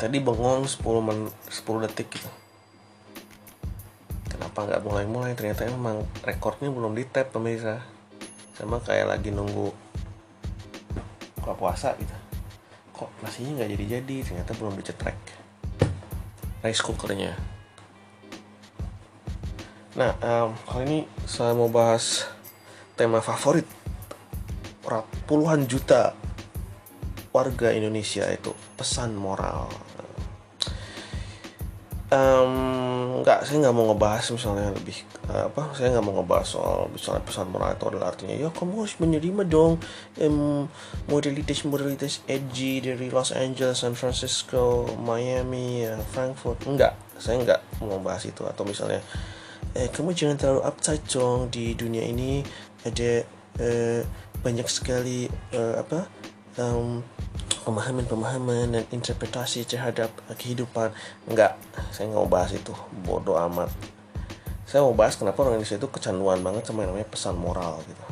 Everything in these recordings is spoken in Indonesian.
tadi bengong 10 men 10 detik gitu. Kenapa nggak mulai-mulai? Ternyata emang rekornya belum di tap pemirsa. Sama kayak lagi nunggu buka puasa gitu. Kok nasinya nggak jadi-jadi? Ternyata belum dicetrek rice cookernya. Nah um, kali ini saya mau bahas tema favorit. Puluhan juta warga Indonesia itu pesan moral. Um, nggak saya nggak mau ngebahas misalnya lebih uh, apa saya nggak mau ngebahas soal misalnya pesan moral itu adalah artinya ya kamu harus menerima dong um, modalitas modalitas edgy dari Los Angeles San Francisco Miami uh, Frankfurt. Enggak saya nggak mau bahas itu. Atau misalnya eh kamu jangan terlalu uptight dong di dunia ini ada uh, banyak sekali uh, apa um, pemahaman-pemahaman dan interpretasi terhadap kehidupan. Enggak saya nggak mau bahas itu. Bodoh amat. Saya mau bahas kenapa orang Indonesia itu kecanduan banget sama yang namanya pesan moral gitu.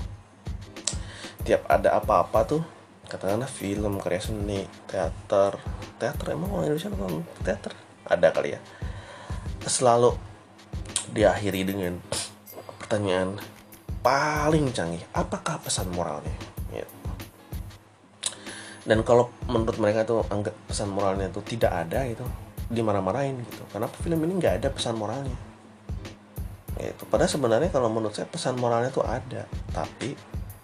Tiap ada apa-apa tuh katakanlah film karya seni teater. Teater emang orang Indonesia nonton? Teater? Ada kali ya. Selalu diakhiri dengan pertanyaan paling canggih apakah pesan moralnya dan kalau menurut mereka tuh anggap pesan moralnya itu tidak ada itu dimarah-marahin gitu. Karena film ini nggak ada pesan moralnya? Itu padahal sebenarnya kalau menurut saya pesan moralnya tuh ada tapi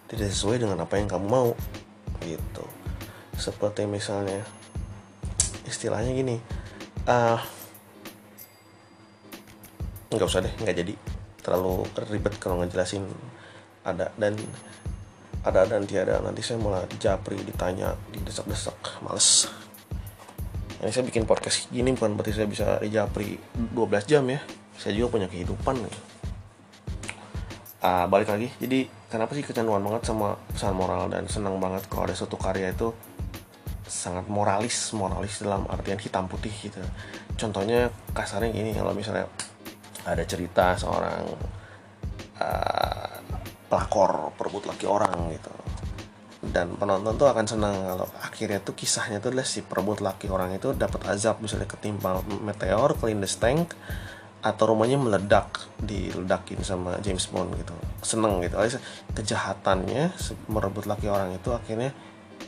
tidak sesuai dengan apa yang kamu mau. Gitu. Seperti misalnya istilahnya gini uh, nggak usah deh nggak jadi. Terlalu ribet kalau ngejelasin ada. Dan ada dan tiada nanti saya malah japri ditanya didesak-desak males. Ini saya bikin podcast gini bukan berarti saya bisa dijapri 12 jam ya. Saya juga punya kehidupan nih. Uh, balik lagi. Jadi kenapa sih kecanduan banget sama pesan moral dan senang banget kalau ada suatu karya itu sangat moralis moralis dalam artian hitam putih gitu. Contohnya kasarnya gini kalau misalnya ada cerita seorang uh, pelakor perebut laki orang gitu. Dan penonton tuh akan senang kalau akhirnya tuh kisahnya tuh adalah si perebut laki orang itu dapat azab misalnya ketimpa meteor kelindes tank atau rumahnya meledak diledakin sama James Bond gitu. Seneng gitu. Alias kejahatannya merebut laki orang itu akhirnya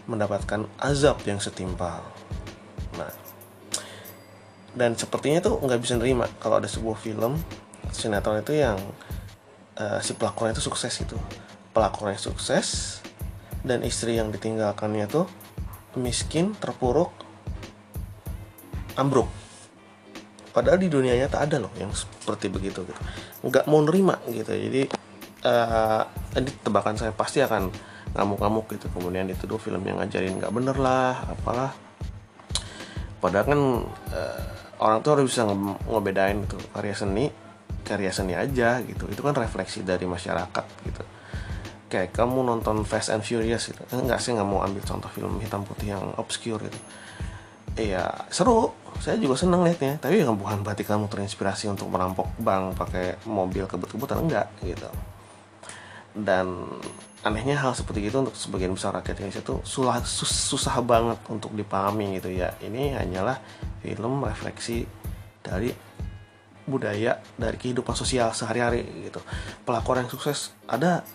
mendapatkan azab yang setimpal. Nah dan sepertinya tuh nggak bisa nerima kalau ada sebuah film sinetron itu yang uh, si pelakornya itu sukses itu pelakornya sukses dan istri yang ditinggalkannya tuh miskin terpuruk ambruk. Padahal di dunia nyata ada loh yang seperti begitu gitu. Nggak mau nerima gitu. Jadi uh, ini tebakan saya pasti akan ngamuk-ngamuk gitu. Kemudian dituduh film yang ngajarin nggak bener lah apalah. Padahal kan uh, orang tuh harus bisa ngebedain gitu. Karya seni karya seni aja gitu. Itu kan refleksi dari masyarakat gitu kayak kamu nonton Fast and Furious gitu. Enggak sih nggak mau ambil contoh film hitam putih yang obscure gitu. Iya seru. Saya juga seneng liatnya. Tapi yang bukan berarti kamu terinspirasi untuk merampok bank pakai mobil kebut-kebutan. Enggak gitu. Dan anehnya hal seperti itu untuk sebagian besar rakyat Indonesia itu susah, susah banget untuk dipahami gitu ya. Ini hanyalah film refleksi dari budaya dari kehidupan sosial sehari-hari gitu. Pelakor yang sukses ada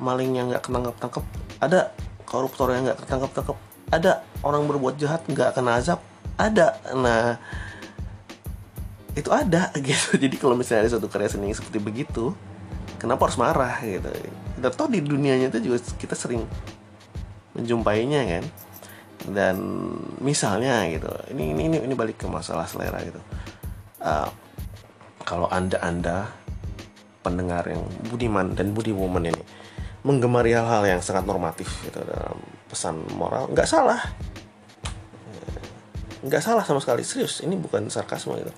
maling yang nggak ketangkep tangkep ada koruptor yang nggak ketangkep tangkep ada orang berbuat jahat nggak kena azab. Ada. Nah itu ada gitu. Jadi kalau misalnya ada suatu karya seni seperti begitu kenapa harus marah gitu? Dan toh di dunianya itu juga kita sering menjumpainya kan? Dan misalnya gitu ini ini ini, ini balik ke masalah selera gitu. Uh, kalau anda anda pendengar yang budiman dan budi woman ini menggemari hal-hal yang sangat normatif gitu dalam pesan moral. Nggak salah. Nggak salah sama sekali. Serius ini bukan sarkasme gitu.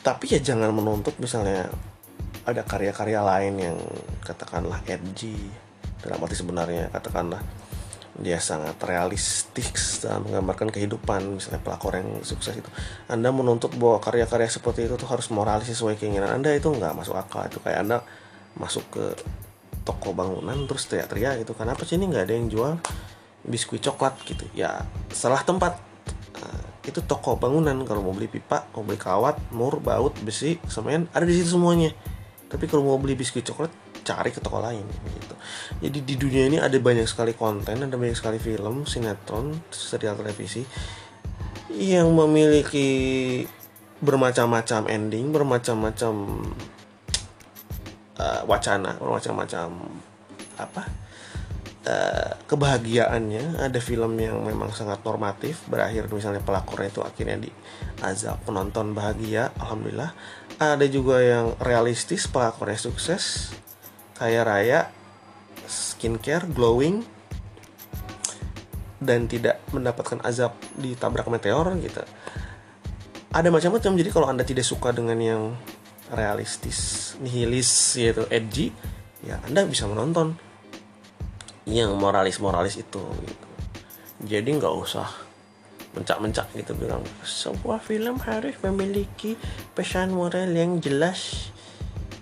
Tapi ya jangan menuntut misalnya ada karya-karya lain yang katakanlah edgy dalam arti sebenarnya katakanlah dia sangat realistik dalam menggambarkan kehidupan misalnya pelakor yang sukses itu. Anda menuntut bahwa karya-karya seperti itu tuh harus moralis sesuai keinginan anda itu nggak masuk akal. Itu kayak anda masuk ke toko bangunan terus teriak-teriak gitu kenapa sih ini? Nggak ada yang jual biskuit coklat gitu. Ya salah tempat. Nah, itu toko bangunan. Kalau mau beli pipa mau beli kawat mur baut besi semen ada di situ semuanya. Tapi kalau mau beli biskuit coklat cari ke toko lain gitu. Jadi di dunia ini ada banyak sekali konten ada banyak sekali film sinetron serial televisi yang memiliki bermacam-macam ending bermacam-macam uh, wacana bermacam-macam apa uh, kebahagiaannya. Ada film yang memang sangat normatif berakhir misalnya pelakornya itu akhirnya di azab penonton bahagia alhamdulillah. Ada juga yang realistis pelakornya sukses kaya raya skincare glowing dan tidak mendapatkan azab ditabrak meteor gitu. Ada macam-macam jadi kalau anda tidak suka dengan yang realistis nihilis yaitu edgy ya anda bisa menonton yang moralis moralis itu gitu. Jadi nggak usah mencak-mencak gitu bilang sebuah film harus memiliki pesan moral yang jelas.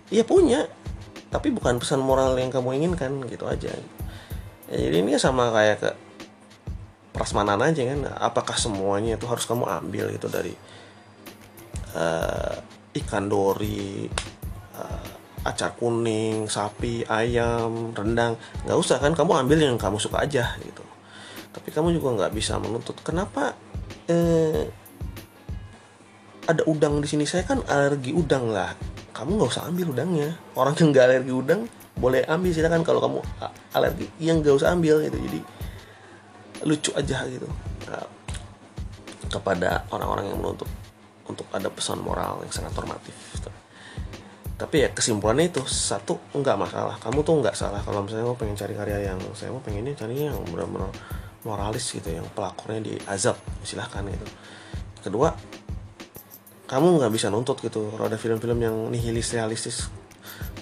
Ya punya tapi bukan pesan moral yang kamu inginkan gitu aja. Ya, jadi ini sama kayak ke prasmanan aja kan apakah semuanya itu harus kamu ambil gitu dari uh, ikan dori uh, acar kuning sapi ayam rendang. Nggak usah kan kamu ambil yang kamu suka aja gitu. Tapi kamu juga nggak bisa menuntut. Kenapa uh, ada udang di sini? Saya kan alergi udang lah. Kamu nggak usah ambil udangnya. Orang yang nggak alergi udang boleh ambil. Silakan kalau kamu alergi. Yang nggak usah ambil gitu. Jadi lucu aja gitu. Nah, kepada orang-orang yang menuntut untuk ada pesan moral yang sangat normatif gitu. tapi ya kesimpulannya itu satu nggak masalah. Kamu tuh nggak salah kalau misalnya mau pengen cari karya yang saya mau pengennya cari yang benar-benar moralis gitu yang pelakornya di azab silahkan gitu. Kedua kamu nggak bisa nuntut gitu ada film-film yang nihilis realistis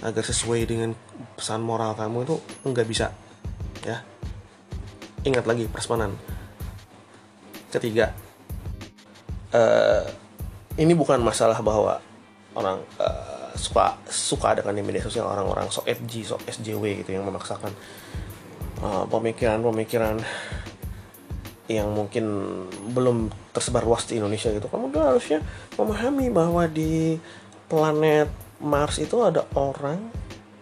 agar sesuai dengan pesan moral kamu itu nggak bisa ya. Ingat lagi prasmanan ketiga uh, ini bukan masalah bahwa orang uh, suka suka dengan di media sosial orang-orang sok FG sok SJW gitu yang memaksakan eh, pemikiran-pemikiran yang mungkin belum tersebar luas di Indonesia gitu. Kamu tuh harusnya memahami bahwa di planet Mars itu ada orang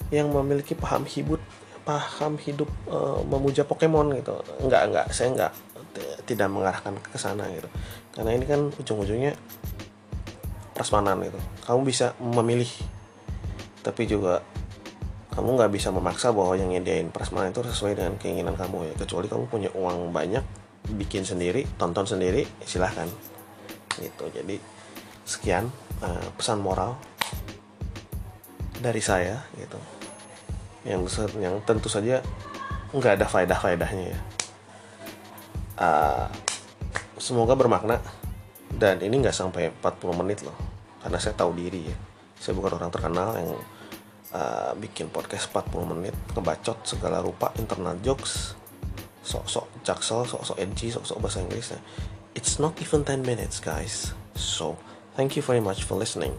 yang memiliki paham hidup paham hidup uh, memuja Pokemon gitu. Nggak nggak saya nggak tidak mengarahkan ke sana gitu. Karena ini kan ujung-ujungnya prasmanan gitu. Kamu bisa memilih tapi juga kamu nggak bisa memaksa bahwa yang nyediain prasmanan itu sesuai dengan keinginan kamu ya. Kecuali kamu punya uang banyak bikin sendiri tonton sendiri silahkan. Gitu. Jadi sekian uh, pesan moral dari saya gitu. Yang yang tentu saja nggak ada faedah-faedahnya ya. Uh, semoga bermakna dan ini nggak sampai 40 menit loh karena saya tahu diri ya. Saya bukan orang terkenal yang uh, bikin podcast 40 menit ngebacot segala rupa internal jokes sok-sok jaksel sok-sok edgy sok-sok bahasa Inggris ya it's not even 10 minutes guys. So thank you very much for listening